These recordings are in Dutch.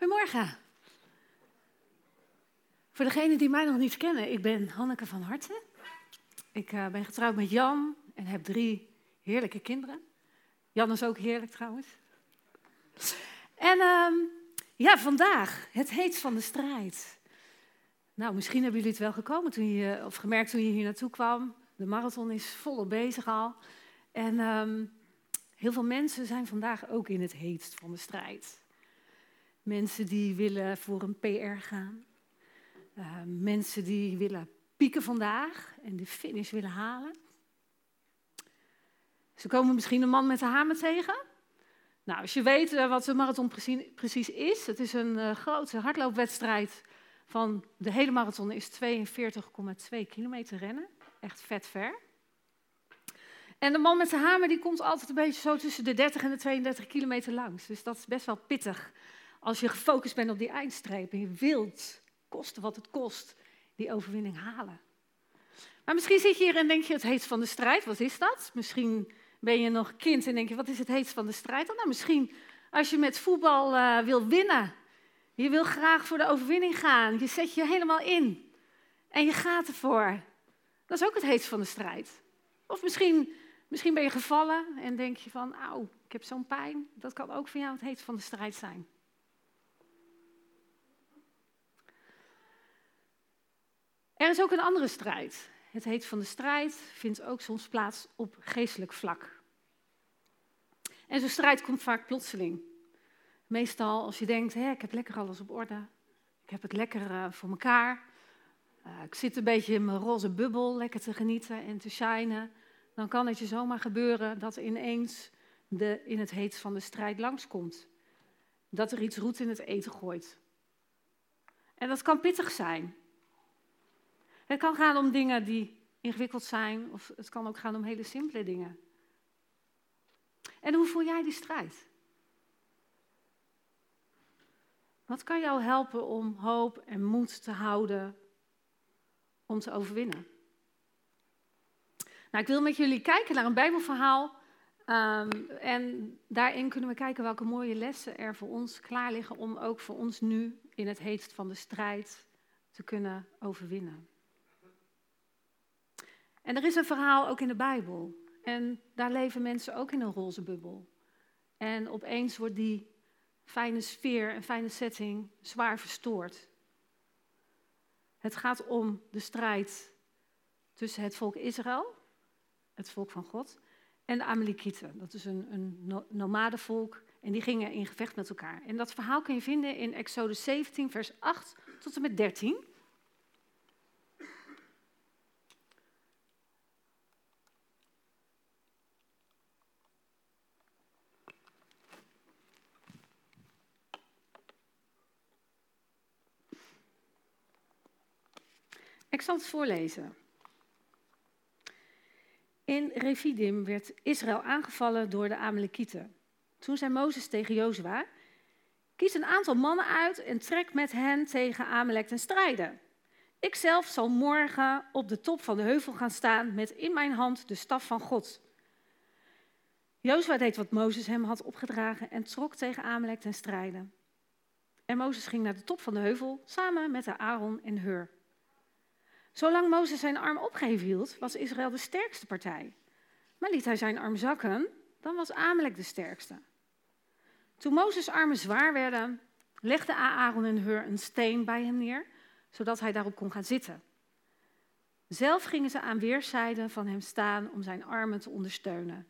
Goedemorgen. Voor degenen die mij nog niet kennen, ik ben Hanneke van Harten. Ik uh, ben getrouwd met Jan en heb drie heerlijke kinderen. Jan is ook heerlijk trouwens. En uh, ja, vandaag, het heet van de strijd. Nou, misschien hebben jullie het wel gekomen toen je, of gemerkt toen je hier naartoe kwam. De marathon is volop bezig al. En um, heel veel mensen zijn vandaag ook in het heetst van de strijd. Mensen die willen voor een PR gaan. Uh, mensen die willen pieken vandaag en de finish willen halen. Ze komen misschien een man met een hamer tegen. Nou, als je weet uh, wat de marathon precies, is, het is een uh, grote hardloopwedstrijd van de hele marathon is 42,2 kilometer rennen. Echt vet ver. En de man met de hamer die komt altijd een beetje zo tussen de 30 en de 32 kilometer langs. Dus dat is best wel pittig als je gefocust bent op die eindstreep en je wilt, koste wat het kost, die overwinning halen. Maar misschien zit je hier en denk je, het heet van de strijd, wat is dat? Misschien ben je nog kind en denk je, wat is het heet van de strijd? Nou, misschien als je met voetbal uh, wil winnen, je wil graag voor de overwinning gaan, je zet je helemaal in en je gaat ervoor. Dat is ook het heet van de strijd. Of misschien, misschien ben je gevallen en denk je van, auw, ik heb zo'n pijn. Dat kan ook voor jou het heet van de strijd zijn. Er is ook een andere strijd. Het heet van de strijd vindt ook soms plaats op geestelijk vlak. En zo'n strijd komt vaak plotseling. Meestal als je denkt, hé, ik heb lekker alles op orde. Ik heb het lekker uh, voor mekaar. Uh, ik zit een beetje in mijn roze bubbel, lekker te genieten en te shinen. Dan kan het je zomaar gebeuren dat ineens de, in het heet van de strijd langskomt. Dat er iets roet in het eten gooit. En dat kan pittig zijn. Het kan gaan om dingen die ingewikkeld zijn, of het kan ook gaan om hele simpele dingen. En hoe voel jij die strijd? Wat kan jou helpen om hoop en moed te houden om te overwinnen? Nou, ik wil met jullie kijken naar een Bijbelverhaal. Um, en daarin kunnen we kijken welke mooie lessen er voor ons klaar liggen om ook voor ons nu in het heetst van de strijd te kunnen overwinnen. En er is een verhaal ook in de Bijbel. En daar leven mensen ook in een roze bubbel. En opeens wordt die fijne sfeer en fijne setting zwaar verstoord. Het gaat om de strijd tussen het volk Israël, het volk van God, en de Amalekieten. Dat is een, een nomadenvolk en die gingen in gevecht met elkaar. En dat verhaal kun je vinden in Exode 17, vers 8 tot en met 13. Zal het voorlezen. In Refidim werd Israël aangevallen door de Amalekieten. Toen zei Mozes tegen Jozua, kies een aantal mannen uit en trek met hen tegen Amalek ten strijde. Ikzelf zal morgen op de top van de heuvel gaan staan met in mijn hand de staf van God. Jozua deed wat Mozes hem had opgedragen en trok tegen Amalek ten strijde. En Mozes ging naar de top van de heuvel samen met de Aaron en Hur. Zolang Mozes zijn arm opgeheven hield, was Israël de sterkste partij. Maar liet hij zijn arm zakken, dan was Amalek de sterkste. Toen Mozes' armen zwaar werden, legde Aaron en Hur een steen bij hem neer, zodat hij daarop kon gaan zitten. Zelf gingen ze aan weerszijden van hem staan om zijn armen te ondersteunen.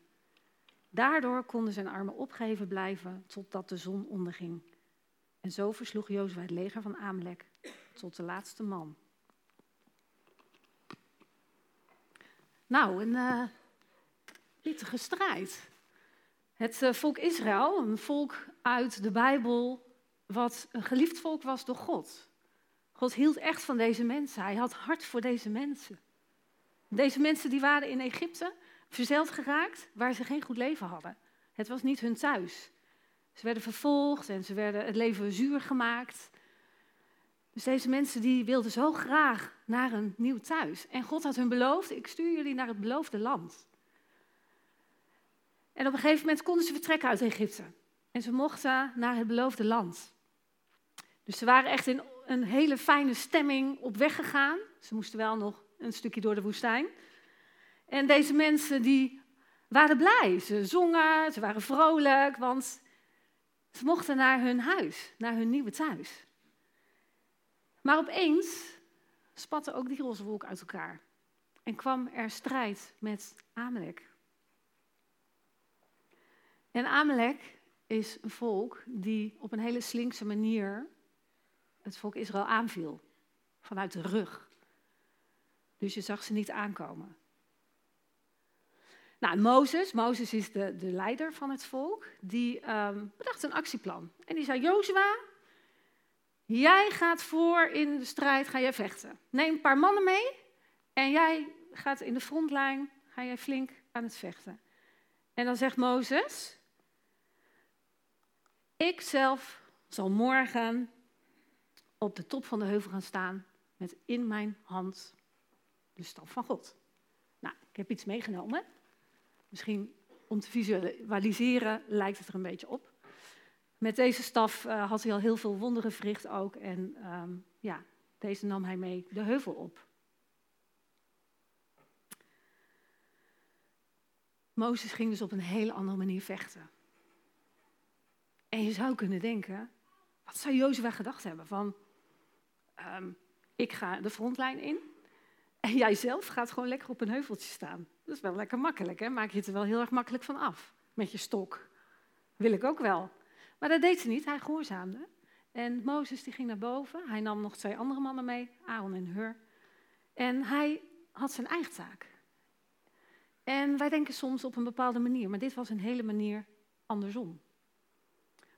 Daardoor konden zijn armen opgeheven blijven totdat de zon onderging. En zo versloeg Jozef het leger van Amalek tot de laatste man. Nou, een uh, pittige strijd. Het uh, volk Israël, een volk uit de Bijbel, wat een geliefd volk was door God. God hield echt van deze mensen. Hij had hart voor deze mensen. Deze mensen die waren in Egypte verzeld geraakt, waar ze geen goed leven hadden. Het was niet hun thuis. Ze werden vervolgd en ze werden het leven zuur gemaakt. Dus deze mensen die wilden zo graag naar een nieuw thuis. En God had hun beloofd, ik stuur jullie naar het beloofde land. En op een gegeven moment konden ze vertrekken uit Egypte. En ze mochten naar het beloofde land. Dus ze waren echt in een hele fijne stemming op weg gegaan. Ze moesten wel nog een stukje door de woestijn. En deze mensen die waren blij. Ze zongen, ze waren vrolijk, want ze mochten naar hun huis, naar hun nieuwe thuis. Maar opeens spatte ook die roze wolk uit elkaar. En kwam er strijd met Amalek. En Amalek is een volk die op een hele slinkse manier het volk Israël aanviel. Vanuit de rug. Dus je zag ze niet aankomen. Nou, Mozes, Mozes is de, de leider van het volk, die um, bedacht een actieplan. En die zei, Jozua, jij gaat voor in de strijd, ga jij vechten. Neem een paar mannen mee en jij gaat in de frontlijn, ga jij flink aan het vechten. En dan zegt Mozes, ik zelf zal morgen op de top van de heuvel gaan staan met in mijn hand de staf van God. Nou, ik heb iets meegenomen. Misschien om te visualiseren lijkt het er een beetje op. Met deze staf uh, had hij al heel veel wonderen verricht ook. En um, ja, deze nam hij mee de heuvel op. Mozes ging dus op een hele andere manier vechten. En je zou kunnen denken, wat zou Jozef gedacht hebben? Van, um, ik ga de frontlijn in en jij zelf gaat gewoon lekker op een heuveltje staan. Dat is wel lekker makkelijk, hè? Maak je het er wel heel erg makkelijk van af. Met je stok. Wil ik ook wel. Maar dat deed ze niet, hij gehoorzaamde. En Mozes die ging naar boven. Hij nam nog twee andere mannen mee, Aaron en Hur. En hij had zijn eigen taak. En wij denken soms op een bepaalde manier, maar dit was een hele manier andersom.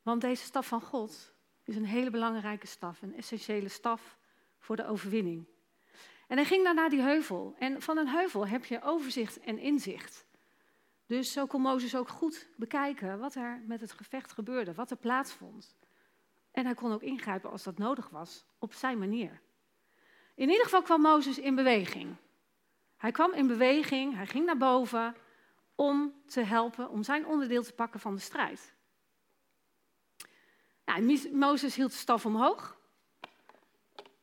Want deze staf van God is een hele belangrijke staf, een essentiële staf voor de overwinning. En hij ging naar die heuvel. En van een heuvel heb je overzicht en inzicht. Dus zo kon Mozes ook goed bekijken wat er met het gevecht gebeurde, wat er plaatsvond. En hij kon ook ingrijpen als dat nodig was, op zijn manier. In ieder geval kwam Mozes in beweging. Hij kwam in beweging, hij ging naar boven om te helpen, om zijn onderdeel te pakken van de strijd. Nou, Mozes hield de staf omhoog.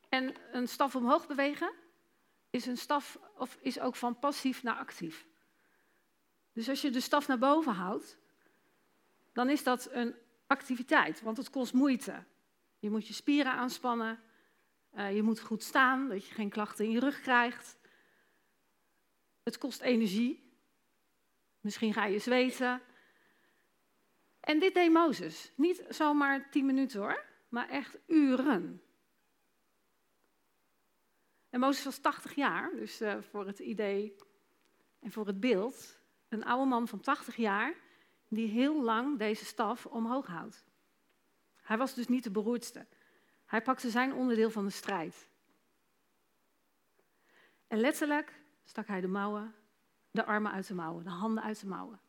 En een staf omhoog bewegen is een staf of is ook van passief naar actief. Dus als je de staf naar boven houdt, dan is dat een activiteit, want het kost moeite. Je moet je spieren aanspannen, uh, je moet goed staan, dat je geen klachten in je rug krijgt. Het kost energie. Misschien ga je zweten. En dit deed Mozes. Niet zomaar tien minuten hoor, maar echt uren. En Mozes was 80 jaar, dus uh, voor het idee en voor het beeld, een oude man van 80 jaar die heel lang deze staf omhoog houdt. Hij was dus niet de beroerdste. Hij pakte zijn onderdeel van de strijd. En letterlijk stak hij de mouwen, de armen uit de mouwen, de handen uit de mouwen.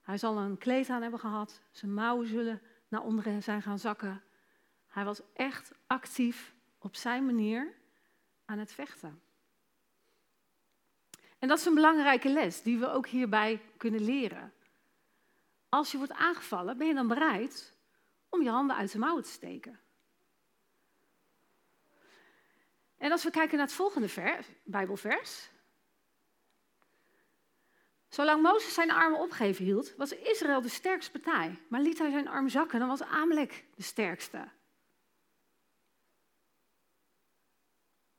Hij zal een kleed aan hebben gehad, zijn mouwen zullen naar onderen zijn gaan zakken. Hij was echt actief op zijn manier aan het vechten. En dat is een belangrijke les die we ook hierbij kunnen leren. Als je wordt aangevallen, ben je dan bereid om je handen uit de mouwen te steken. En als we kijken naar het volgende vers, Bijbelvers. Zolang Mozes zijn armen opgeven hield, was Israël de sterkste partij. Maar liet hij zijn arm zakken, dan was Amalek de sterkste.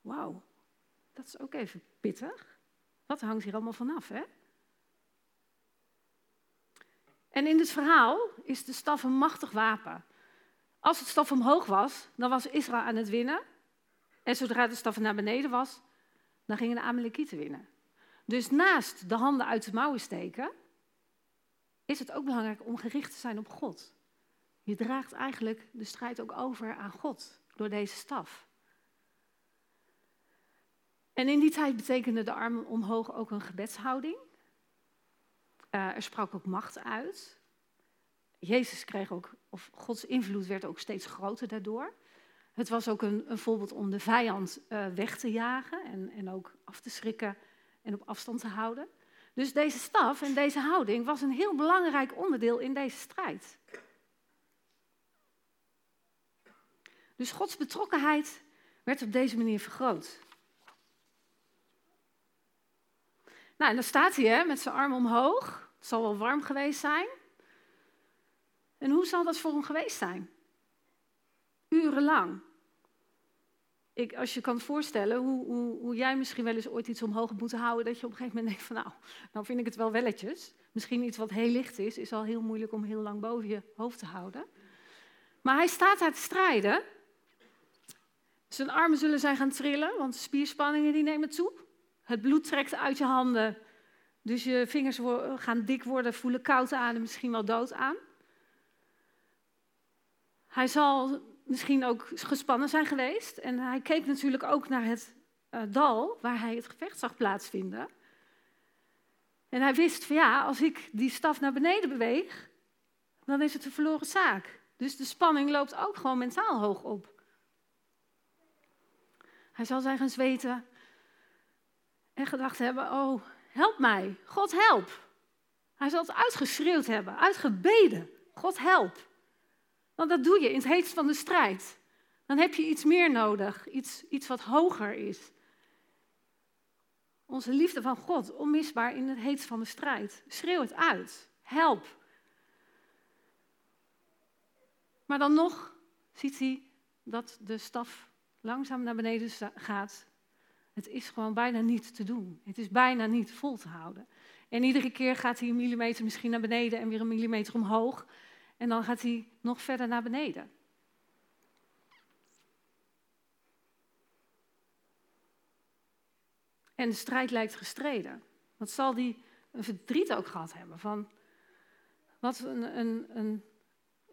Wauw, dat is ook even pittig. Wat hangt hier allemaal vanaf, hè? En in dit verhaal is de staf een machtig wapen. Als het staf omhoog was, dan was Israël aan het winnen. En zodra de staf naar beneden was, dan gingen de Amalekieten winnen. Dus naast de handen uit de mouwen steken, is het ook belangrijk om gericht te zijn op God. Je draagt eigenlijk de strijd ook over aan God door deze staf. En in die tijd betekende de armen omhoog ook een gebedshouding. Uh, er sprak ook macht uit. Jezus kreeg ook, of Gods invloed werd ook steeds groter daardoor. Het was ook een, een voorbeeld om de vijand uh, weg te jagen en, en ook af te schrikken en op afstand te houden. Dus deze staf en deze houding was een heel belangrijk onderdeel in deze strijd. Dus Gods betrokkenheid werd op deze manier vergroot. Nou, en dan staat hij hè, met zijn arm omhoog. Het zal wel warm geweest zijn. En hoe zal dat voor hem geweest zijn? Urenlang. Ik, als je kan voorstellen hoe, hoe, hoe, jij misschien wel eens ooit iets omhoog moet houden, dat je op een gegeven moment denkt van nou, nou vind ik het wel welletjes. Misschien iets wat heel licht is, is al heel moeilijk om heel lang boven je hoofd te houden. Maar hij staat daar te strijden. Zijn armen zullen zijn gaan trillen, want spierspanningen die nemen toe. Het bloed trekt uit je handen, dus je vingers gaan dik worden, voelen koud aan en misschien wel dood aan. Hij zal misschien ook gespannen zijn geweest. En hij keek natuurlijk ook naar het uh, dal waar hij het gevecht zag plaatsvinden. En hij wist van ja, als ik die staf naar beneden beweeg, dan is het een verloren zaak. Dus de spanning loopt ook gewoon mentaal hoog op. Hij zal zijn gaan zweten en gedacht hebben: Oh, help mij, God help. Hij zal het uitgeschreeuwd hebben, uitgebeden: God help. Want dat doe je in het heetst van de strijd. Dan heb je iets meer nodig, iets, iets wat hoger is. Onze liefde van God, onmisbaar in het heetst van de strijd. Schreeuw het uit. Help. Maar dan nog ziet hij dat de staf langzaam naar beneden gaat. Het is gewoon bijna niet te doen. Het is bijna niet vol te houden. En iedere keer gaat hij een millimeter misschien naar beneden en weer een millimeter omhoog. En dan gaat hij nog verder naar beneden. En de strijd lijkt gestreden. Wat zal die een verdriet ook gehad hebben? Van wat een, een, een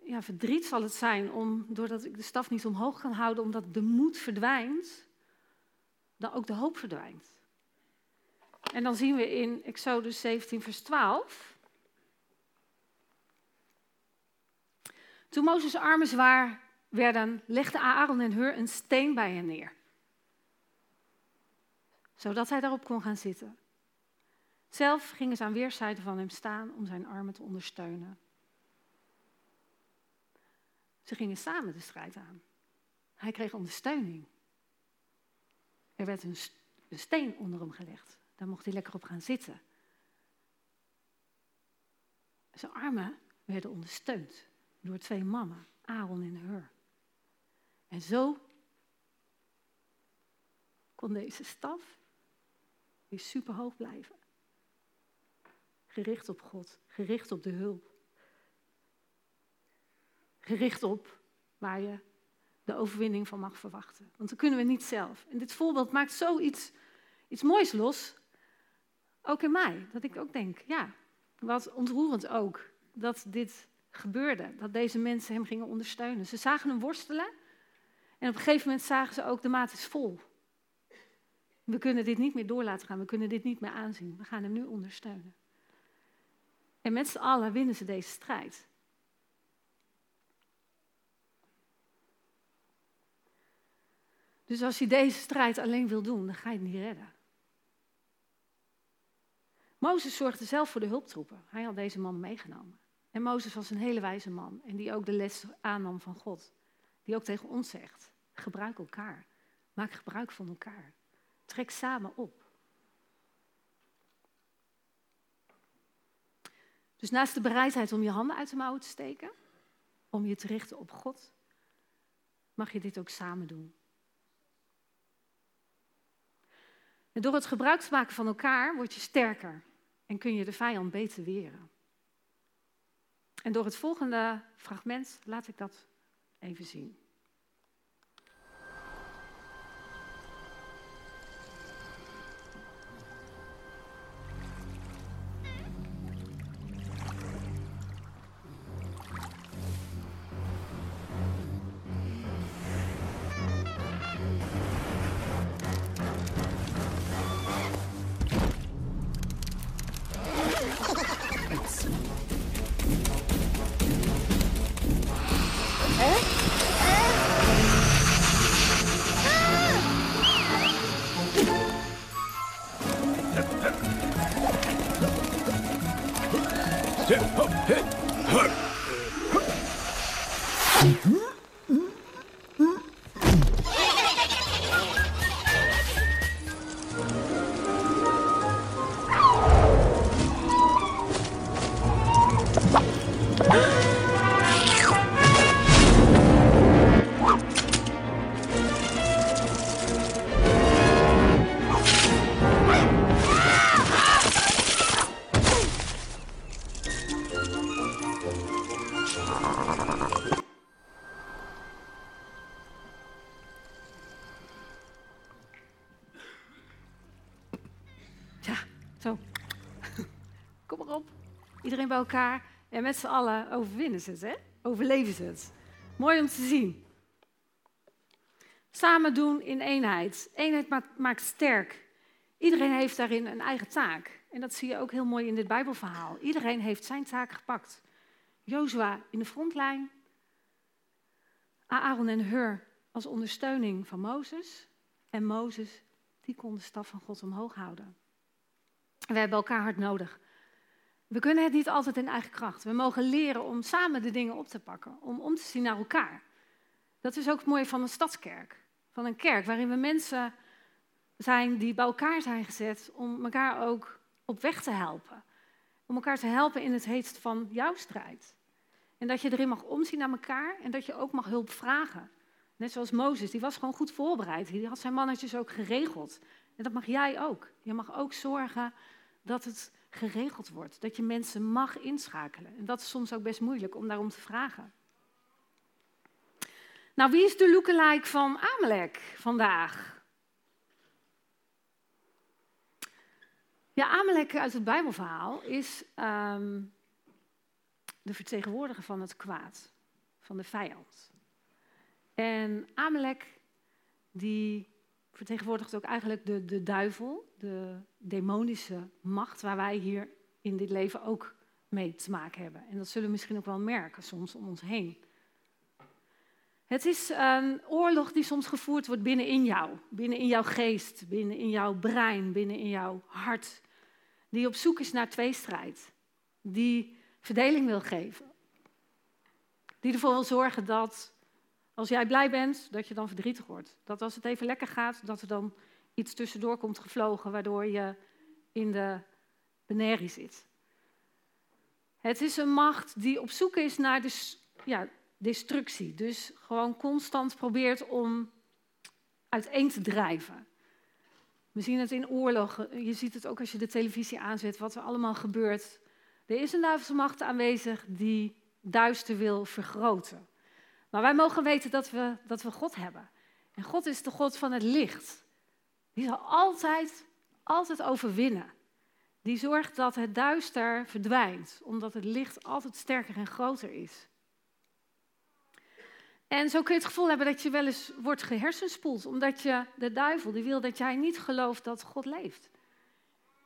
ja, verdriet zal het zijn om, doordat ik de staf niet omhoog kan houden, omdat de moed verdwijnt, dan ook de hoop verdwijnt. En dan zien we in Exodus 17, vers 12. Toen Mozes' armen zwaar werden, legde Aaron en Hur een steen bij hen neer. Zodat hij daarop kon gaan zitten. Zelf gingen ze aan weerszijden van hem staan om zijn armen te ondersteunen. Ze gingen samen de strijd aan. Hij kreeg ondersteuning. Er werd een, steen onder hem gelegd. Daar mocht hij lekker op gaan zitten. Zijn armen werden ondersteund door twee mannen, Aaron en Hur. En zo kon deze staf weer superhoog blijven. Gericht op God, gericht op de hulp. Gericht op waar je de overwinning van mag verwachten. Want dat kunnen we niet zelf. En dit voorbeeld maakt zoiets iets moois los. Ook in mij. Dat ik ook denk, ja, wat ontroerend ook. Dat dit gebeurde. Dat deze mensen hem gingen ondersteunen. Ze zagen hem worstelen. En op een gegeven moment zagen ze ook, de maat is vol. We kunnen dit niet meer door laten gaan. We kunnen dit niet meer aanzien. We gaan hem nu ondersteunen. En met z'n allen winnen ze deze strijd. Dus als je deze strijd alleen wil doen, dan ga je het niet redden. Mozes zorgde zelf voor de hulptroepen. Hij had deze man meegenomen. En Mozes was een hele wijze man en die ook de les aannam van God. Die ook tegen ons zegt, gebruik elkaar. Maak gebruik van elkaar. Trek samen op. Dus naast de bereidheid om je handen uit de mouwen te steken, om je te richten op God, mag je dit ook samen doen. Door het gebruik te maken van elkaar word je sterker en kun je de vijand beter weren. En door het volgende fragment laat ik dat even zien. はい。Elkaar. En met z'n allen overwinnen ze het, hè? overleven ze het. Mooi om te zien. Samen doen in eenheid. Eenheid maakt sterk. Iedereen heeft daarin een eigen taak. En dat zie je ook heel mooi in dit Bijbelverhaal. Iedereen heeft zijn taak gepakt. Jozua in de frontlijn. Aaron en Hur als ondersteuning van Mozes. En Mozes, die kon de staf van God omhoog houden. we hebben elkaar hard nodig. We kunnen het niet altijd in eigen kracht. We mogen leren om samen de dingen op te pakken, om om te zien naar elkaar. Dat is ook het mooie van een stadskerk, van een kerk waarin we mensen zijn die bij elkaar zijn gezet om elkaar ook op weg te helpen. Om elkaar te helpen in het heetst van jouw strijd. En dat je erin mag omzien naar elkaar en dat je ook mag hulp vragen. Net zoals Mozes, die was gewoon goed voorbereid. Die had zijn mannetjes ook geregeld. En dat mag jij ook. Je mag ook zorgen dat het geregeld wordt. Dat je mensen mag inschakelen. En dat is soms ook best moeilijk om daarom te vragen. Nou, wie is de lookalike van Amalek vandaag? Ja, Amalek uit het Bijbelverhaal is ehm, de vertegenwoordiger van het kwaad, van de vijand. En Amalek, die vertegenwoordigt ook eigenlijk de, de duivel, de demonische macht waar wij hier in dit leven ook mee te maken hebben. En dat zullen we misschien ook wel merken soms om ons heen. Het is een oorlog die soms gevoerd wordt binnenin jou, binnenin jouw geest, binnenin jouw brein, binnenin jouw hart. Die op zoek is naar tweestrijd. Die verdeling wil geven. Die ervoor wil zorgen dat als jij blij bent, dat je dan verdrietig wordt. Dat als het even lekker gaat, dat er dan iets tussendoor komt gevlogen, waardoor je in de benerie zit. Het is een macht die op zoek is naar de, ja, destructie. Dus gewoon constant probeert om uiteen te drijven. We zien het in oorlogen. Je ziet het ook als je de televisie aanzet, wat er allemaal gebeurt. Er is een duivelse macht aanwezig die duister wil vergroten. Maar wij mogen weten dat we, dat we God hebben. En God is de God van het licht. Die zal altijd, altijd overwinnen. Die zorgt dat het duister verdwijnt, omdat het licht altijd sterker en groter is. En zo kun je het gevoel hebben dat je wel eens wordt gehersenspoeld, omdat je, de duivel die wil dat jij niet gelooft dat God leeft.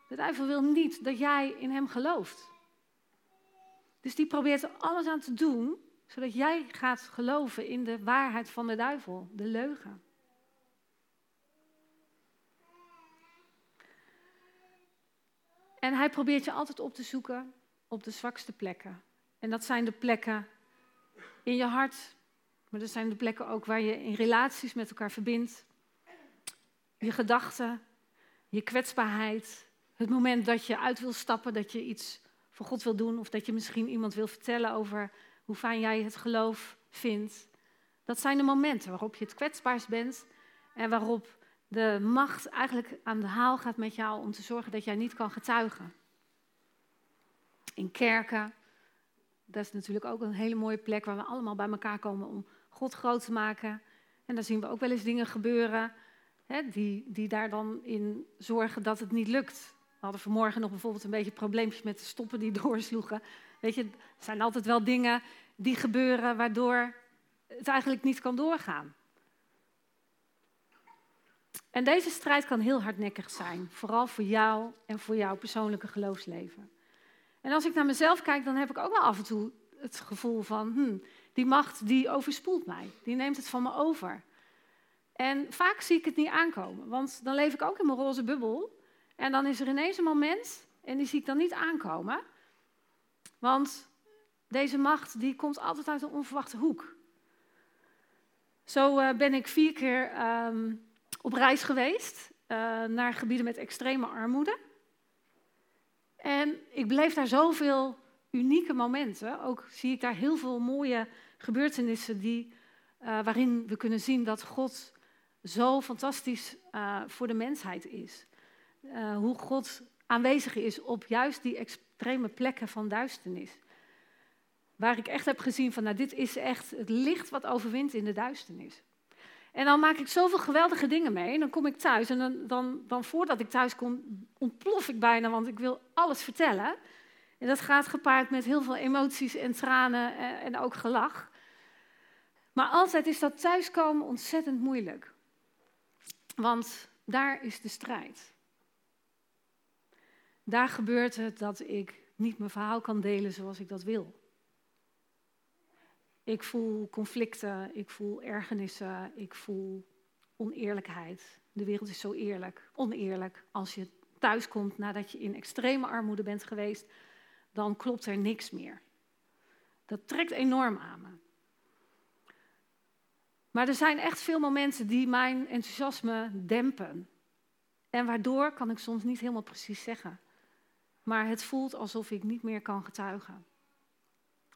De duivel wil niet dat jij in hem gelooft. Dus die probeert er alles aan te doen zodat jij gaat geloven in de waarheid van de duivel, de leugen. En hij probeert je altijd op te zoeken op de zwakste plekken. En dat zijn de plekken in je hart, maar dat zijn de plekken ook waar je in relaties met elkaar verbindt. Je gedachten, je kwetsbaarheid, het moment dat je uit wil stappen, dat je iets voor God wil doen, of dat je misschien iemand wil vertellen over hoe fijn jij het geloof vindt. Dat zijn de momenten waarop je het kwetsbaarst bent en waarop de macht eigenlijk aan de haal gaat met jou om te zorgen dat jij niet kan getuigen. In kerken, dat is natuurlijk ook een hele mooie plek waar we allemaal bij elkaar komen om God groot te maken. En daar zien we ook wel eens dingen gebeuren hè, die, die daar dan in zorgen dat het niet lukt. We hadden vanmorgen nog bijvoorbeeld een beetje probleempjes met de stoppen die doorsloegen. Weet je, er zijn altijd wel dingen die gebeuren waardoor het eigenlijk niet kan doorgaan. En deze strijd kan heel hardnekkig zijn, vooral voor jou en voor jouw persoonlijke geloofsleven. En als ik naar mezelf kijk, dan heb ik ook wel af en toe het gevoel van, hmm, die macht die overspoelt mij, die neemt het van me over. En vaak zie ik het niet aankomen, want dan leef ik ook in mijn roze bubbel. En dan is er ineens een moment, en die zie ik dan niet aankomen. Want deze macht die komt altijd uit een onverwachte hoek. Zo uh, ben ik vier keer um, op reis geweest uh, naar gebieden met extreme armoede. En ik beleef daar zoveel unieke momenten. Ook zie ik daar heel veel mooie gebeurtenissen die, uh, waarin we kunnen zien dat God zo fantastisch voor de mensheid is. hoe God aanwezig is op juist die extreme plekken van duisternis. Waar ik echt heb gezien van, nou dit is echt het licht wat overwint in de duisternis. En dan maak ik zoveel geweldige dingen mee. En dan kom ik thuis en dan, dan, dan voordat ik thuis kom, ontplof ik bijna, want ik wil alles vertellen. En dat gaat gepaard met heel veel emoties en tranen en ook gelach. Maar altijd is dat thuiskomen ontzettend moeilijk. Want daar is de strijd. Daar gebeurt het dat ik niet mijn verhaal kan delen zoals ik dat wil. Ik voel conflicten, ik voel ergernissen, ik voel oneerlijkheid. De wereld is zo eerlijk, oneerlijk. Als je thuis komt nadat je in extreme armoede bent geweest, dan klopt er niks meer. Dat trekt enorm aan me. Maar er zijn echt veel momenten die mijn enthousiasme dempen. En waardoor kan ik soms niet helemaal precies zeggen. Maar het voelt alsof ik niet meer kan getuigen.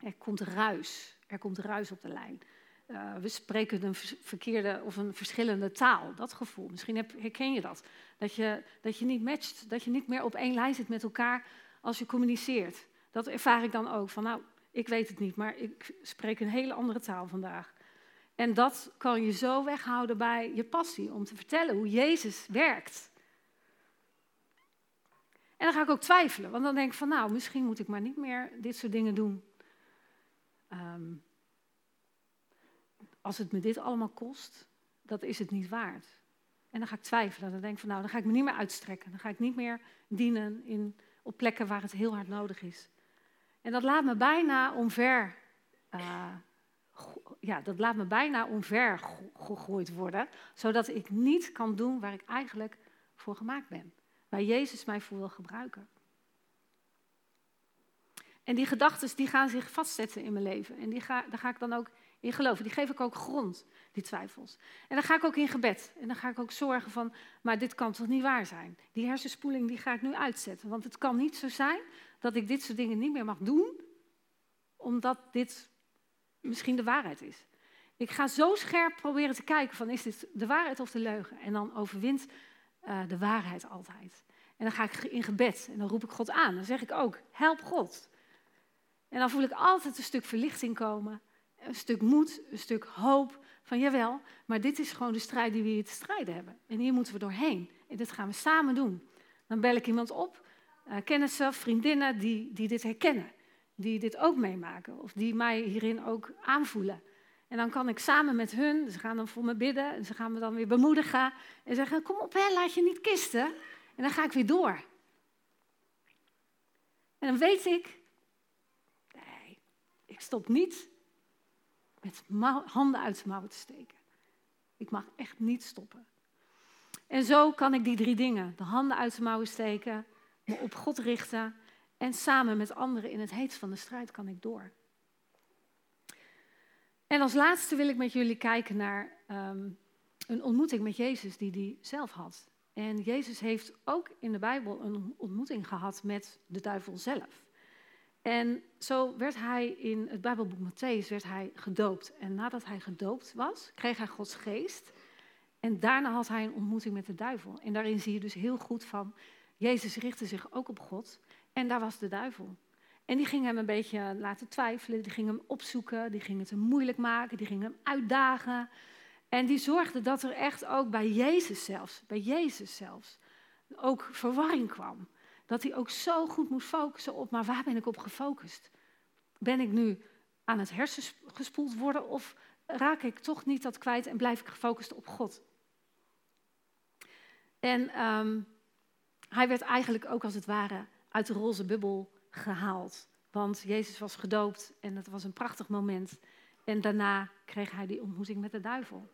Er komt ruis. Er komt ruis op de lijn. Uh, we spreken een verkeerde of een verschillende taal. Dat gevoel. Misschien herken je dat. Dat je, dat je niet matcht. Dat je niet meer op één lijn zit met elkaar als je communiceert. Dat ervaar ik dan ook. Van nou, ik weet het niet, maar ik spreek een hele andere taal vandaag. En dat kan je zo weghouden bij je passie om te vertellen hoe Jezus werkt. En dan ga ik ook twijfelen, want dan denk ik van nou, misschien moet ik maar niet meer dit soort dingen doen. Ehm, als het me dit allemaal kost, dat is het niet waard. En dan ga ik twijfelen. Dan denk ik van nou, dan ga ik me niet meer uitstrekken. Dan ga ik niet meer dienen in, op plekken waar het heel hard nodig is. En dat laat me bijna omver uh, ja, dat laat me bijna omver gegooid worden, zodat ik niet kan doen waar ik eigenlijk voor gemaakt ben. Waar Jezus mij voor wil gebruiken. En die gedachten die gaan zich vastzetten in mijn leven. En die ga, daar ga ik dan ook in geloven. Die geef ik ook grond, die twijfels. En dan ga ik ook in gebed. En dan ga ik ook zorgen van, maar dit kan toch niet waar zijn? Die hersenspoeling die ga ik nu uitzetten. Want het kan niet zo zijn dat ik dit soort dingen niet meer mag doen, omdat dit misschien de waarheid is. Ik ga zo scherp proberen te kijken van is dit de waarheid of de leugen? En dan overwint uh, de waarheid altijd. En dan ga ik in gebed en dan roep ik God aan. Dan zeg ik ook, help God. En dan voel ik altijd een stuk verlichting komen, een stuk moed, een stuk hoop van jawel, maar dit is gewoon de strijd die we hier te strijden hebben. En hier moeten we doorheen. En dit gaan we samen doen. Dan bel ik iemand op, uh, kennissen, vriendinnen die, die dit herkennen die dit ook meemaken of die mij hierin ook aanvoelen. En dan kan ik samen met hun, ze gaan dan voor me bidden en ze gaan me dan weer bemoedigen en zeggen: Kom op, hè, laat je niet kisten. En dan ga ik weer door. En dan weet ik, nee, ik stop niet met handen uit de mouwen te steken. Ik mag echt niet stoppen. En zo kan ik die drie dingen, de handen uit de mouwen steken, me op God richten en samen met anderen in het heet van de strijd kan ik door. En als laatste wil ik met jullie kijken naar ehm, een ontmoeting met Jezus die hij zelf had. En Jezus heeft ook in de Bijbel een ontmoeting gehad met de duivel zelf. En zo werd hij in het Bijbelboek Matthäus werd hij gedoopt. En nadat hij gedoopt was, kreeg hij Gods geest. En daarna had hij een ontmoeting met de duivel. En daarin zie je dus heel goed van, Jezus richtte zich ook op God. En daar was de duivel. En die ging hem een beetje laten twijfelen, die ging hem opzoeken, die ging het hem moeilijk maken, die ging hem uitdagen. En die zorgde dat er echt ook bij Jezus zelfs, bij Jezus zelfs, ook verwarring kwam. Dat hij ook zo goed moest focussen op, maar waar ben ik op gefocust? Ben ik nu aan het hersengespoeld worden of raak ik toch niet dat kwijt en blijf ik gefocust op God? En ehm, hij werd eigenlijk ook als het ware uit de roze bubbel gehaald. Want Jezus was gedoopt en het was een prachtig moment. En daarna kreeg hij die ontmoeting met de duivel.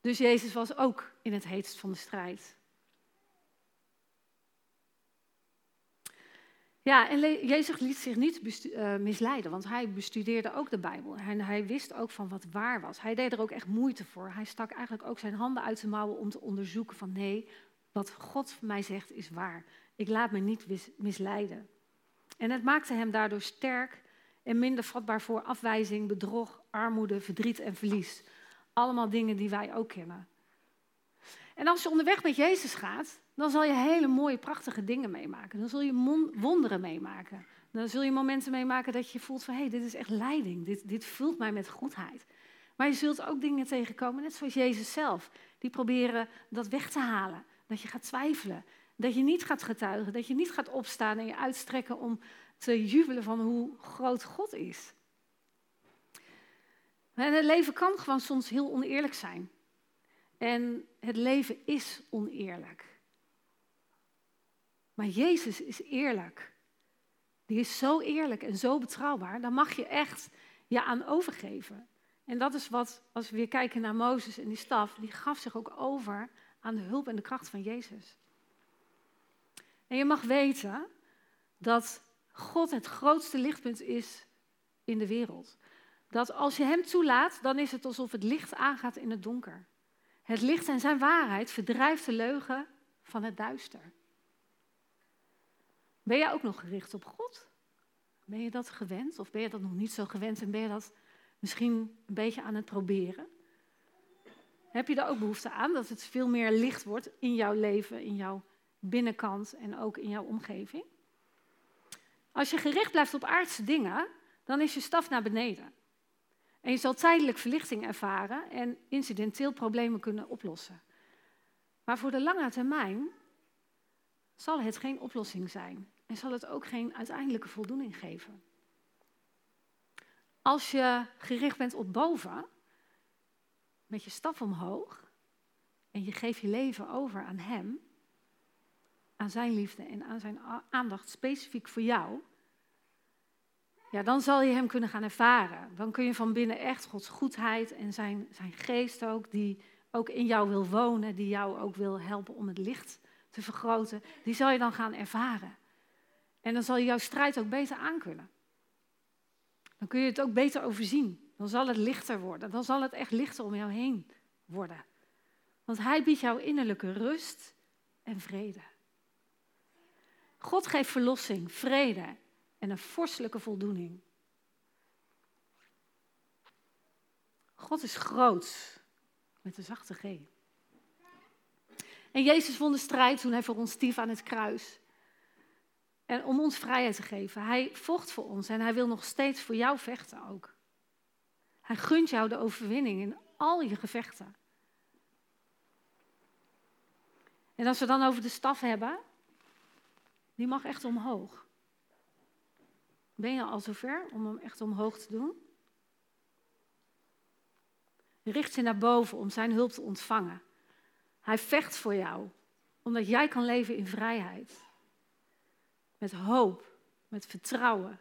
Dus Jezus was ook in het heetst van de strijd. Ja, en Jezus liet zich niet uh, misleiden, want hij bestudeerde ook de Bijbel. En hij wist ook van wat waar was. Hij deed er ook echt moeite voor. Hij stak eigenlijk ook zijn handen uit zijn mouwen om te onderzoeken van nee, wat God mij zegt is waar. Ik laat me niet misleiden. En het maakte hem daardoor sterk en minder vatbaar voor afwijzing, bedrog, armoede, verdriet en verlies. Allemaal dingen die wij ook kennen. En als je onderweg met Jezus gaat, dan zal je hele mooie, prachtige dingen meemaken. Dan zul je wonderen meemaken. Dan zul je momenten meemaken dat je voelt van, hé, hey, dit is echt leiding. Dit, dit vult mij met goedheid. Maar je zult ook dingen tegenkomen, net zoals Jezus zelf. Die proberen dat weg te halen. Dat je gaat twijfelen. Dat je niet gaat getuigen, dat je niet gaat opstaan en je uitstrekken om te jubelen van hoe groot God is. En het leven kan gewoon soms heel oneerlijk zijn. En het leven is oneerlijk. Maar Jezus is eerlijk. Die is zo eerlijk en zo betrouwbaar. Daar mag je echt je aan overgeven. En dat is wat, als we weer kijken naar Mozes en die staf, die gaf zich ook over aan de hulp en de kracht van Jezus. En je mag weten dat God het grootste lichtpunt is in de wereld. Dat als je Hem toelaat, dan is het alsof het licht aangaat in het donker. Het licht en zijn waarheid verdrijft de leugen van het duister. Ben jij ook nog gericht op God? Ben je dat gewend of ben je dat nog niet zo gewend en ben je dat misschien een beetje aan het proberen? Heb je daar ook behoefte aan dat het veel meer licht wordt in jouw leven, in jouw binnenkant en ook in jouw omgeving? Als je gericht blijft op aardse dingen, dan is je staf naar beneden. En je zal tijdelijk verlichting ervaren en incidenteel problemen kunnen oplossen. Maar voor de lange termijn zal het geen oplossing zijn en zal het ook geen uiteindelijke voldoening geven. Als je gericht bent op boven, met je staf omhoog, en je geeft je leven over aan Hem, aan Zijn liefde en aan Zijn aandacht specifiek voor jou, ja, dan zal je Hem kunnen gaan ervaren. Dan kun je van binnen echt Gods goedheid en Zijn, zijn geest ook, die ook in jou wil wonen, die jou ook wil helpen om het licht te vergroten, die zal je dan gaan ervaren. En dan zal je jouw strijd ook beter aankunnen. Dan kun je het ook beter overzien. Dan zal het lichter worden. Dan zal het echt lichter om jou heen worden. Want Hij biedt jou innerlijke rust en vrede. God geeft verlossing, vrede en een vorstelijke voldoening. God is groot, met een zachte G. En Jezus won de strijd toen hij voor ons stief aan het kruis. En om ons vrijheid te geven. Hij vocht voor ons en hij wil nog steeds voor jou vechten ook. Hij gunt jou de overwinning in al je gevechten. En als we dan over de staf hebben, die mag echt omhoog. Ben je al zover om hem echt omhoog te doen? Richt je naar boven om zijn hulp te ontvangen. Hij vecht voor jou, omdat jij kan leven in vrijheid. Met hoop, met vertrouwen,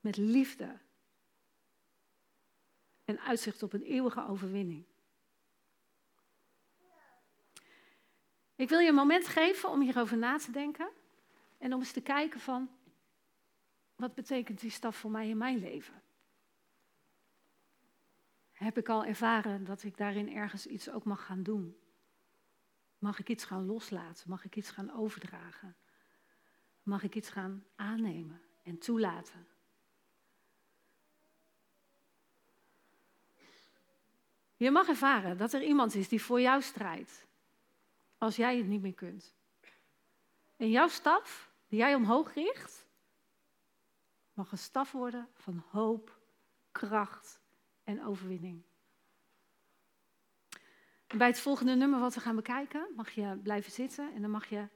met liefde. En uitzicht op een eeuwige overwinning. Ik wil je een moment geven om hierover na te denken en om eens te kijken van wat betekent die stap voor mij in mijn leven? Heb ik al ervaren dat ik daarin ergens iets ook mag gaan doen? Mag ik iets gaan loslaten? Mag ik iets gaan overdragen? mag ik iets gaan aannemen en toelaten. Je mag ervaren dat er iemand is die voor jou strijdt, als jij het niet meer kunt. En jouw staf, die jij omhoog richt, mag een staf worden van hoop, kracht en overwinning. bij het volgende nummer wat we gaan bekijken, mag je blijven zitten en dan mag je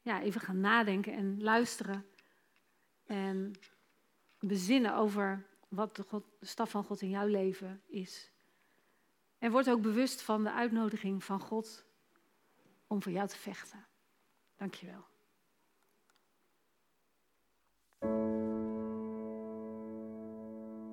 ja, even gaan nadenken en luisteren. En bezinnen over wat de, God, de staf van God in jouw leven is. En word ook bewust van de uitnodiging van God om voor jou te vechten. Dankjewel.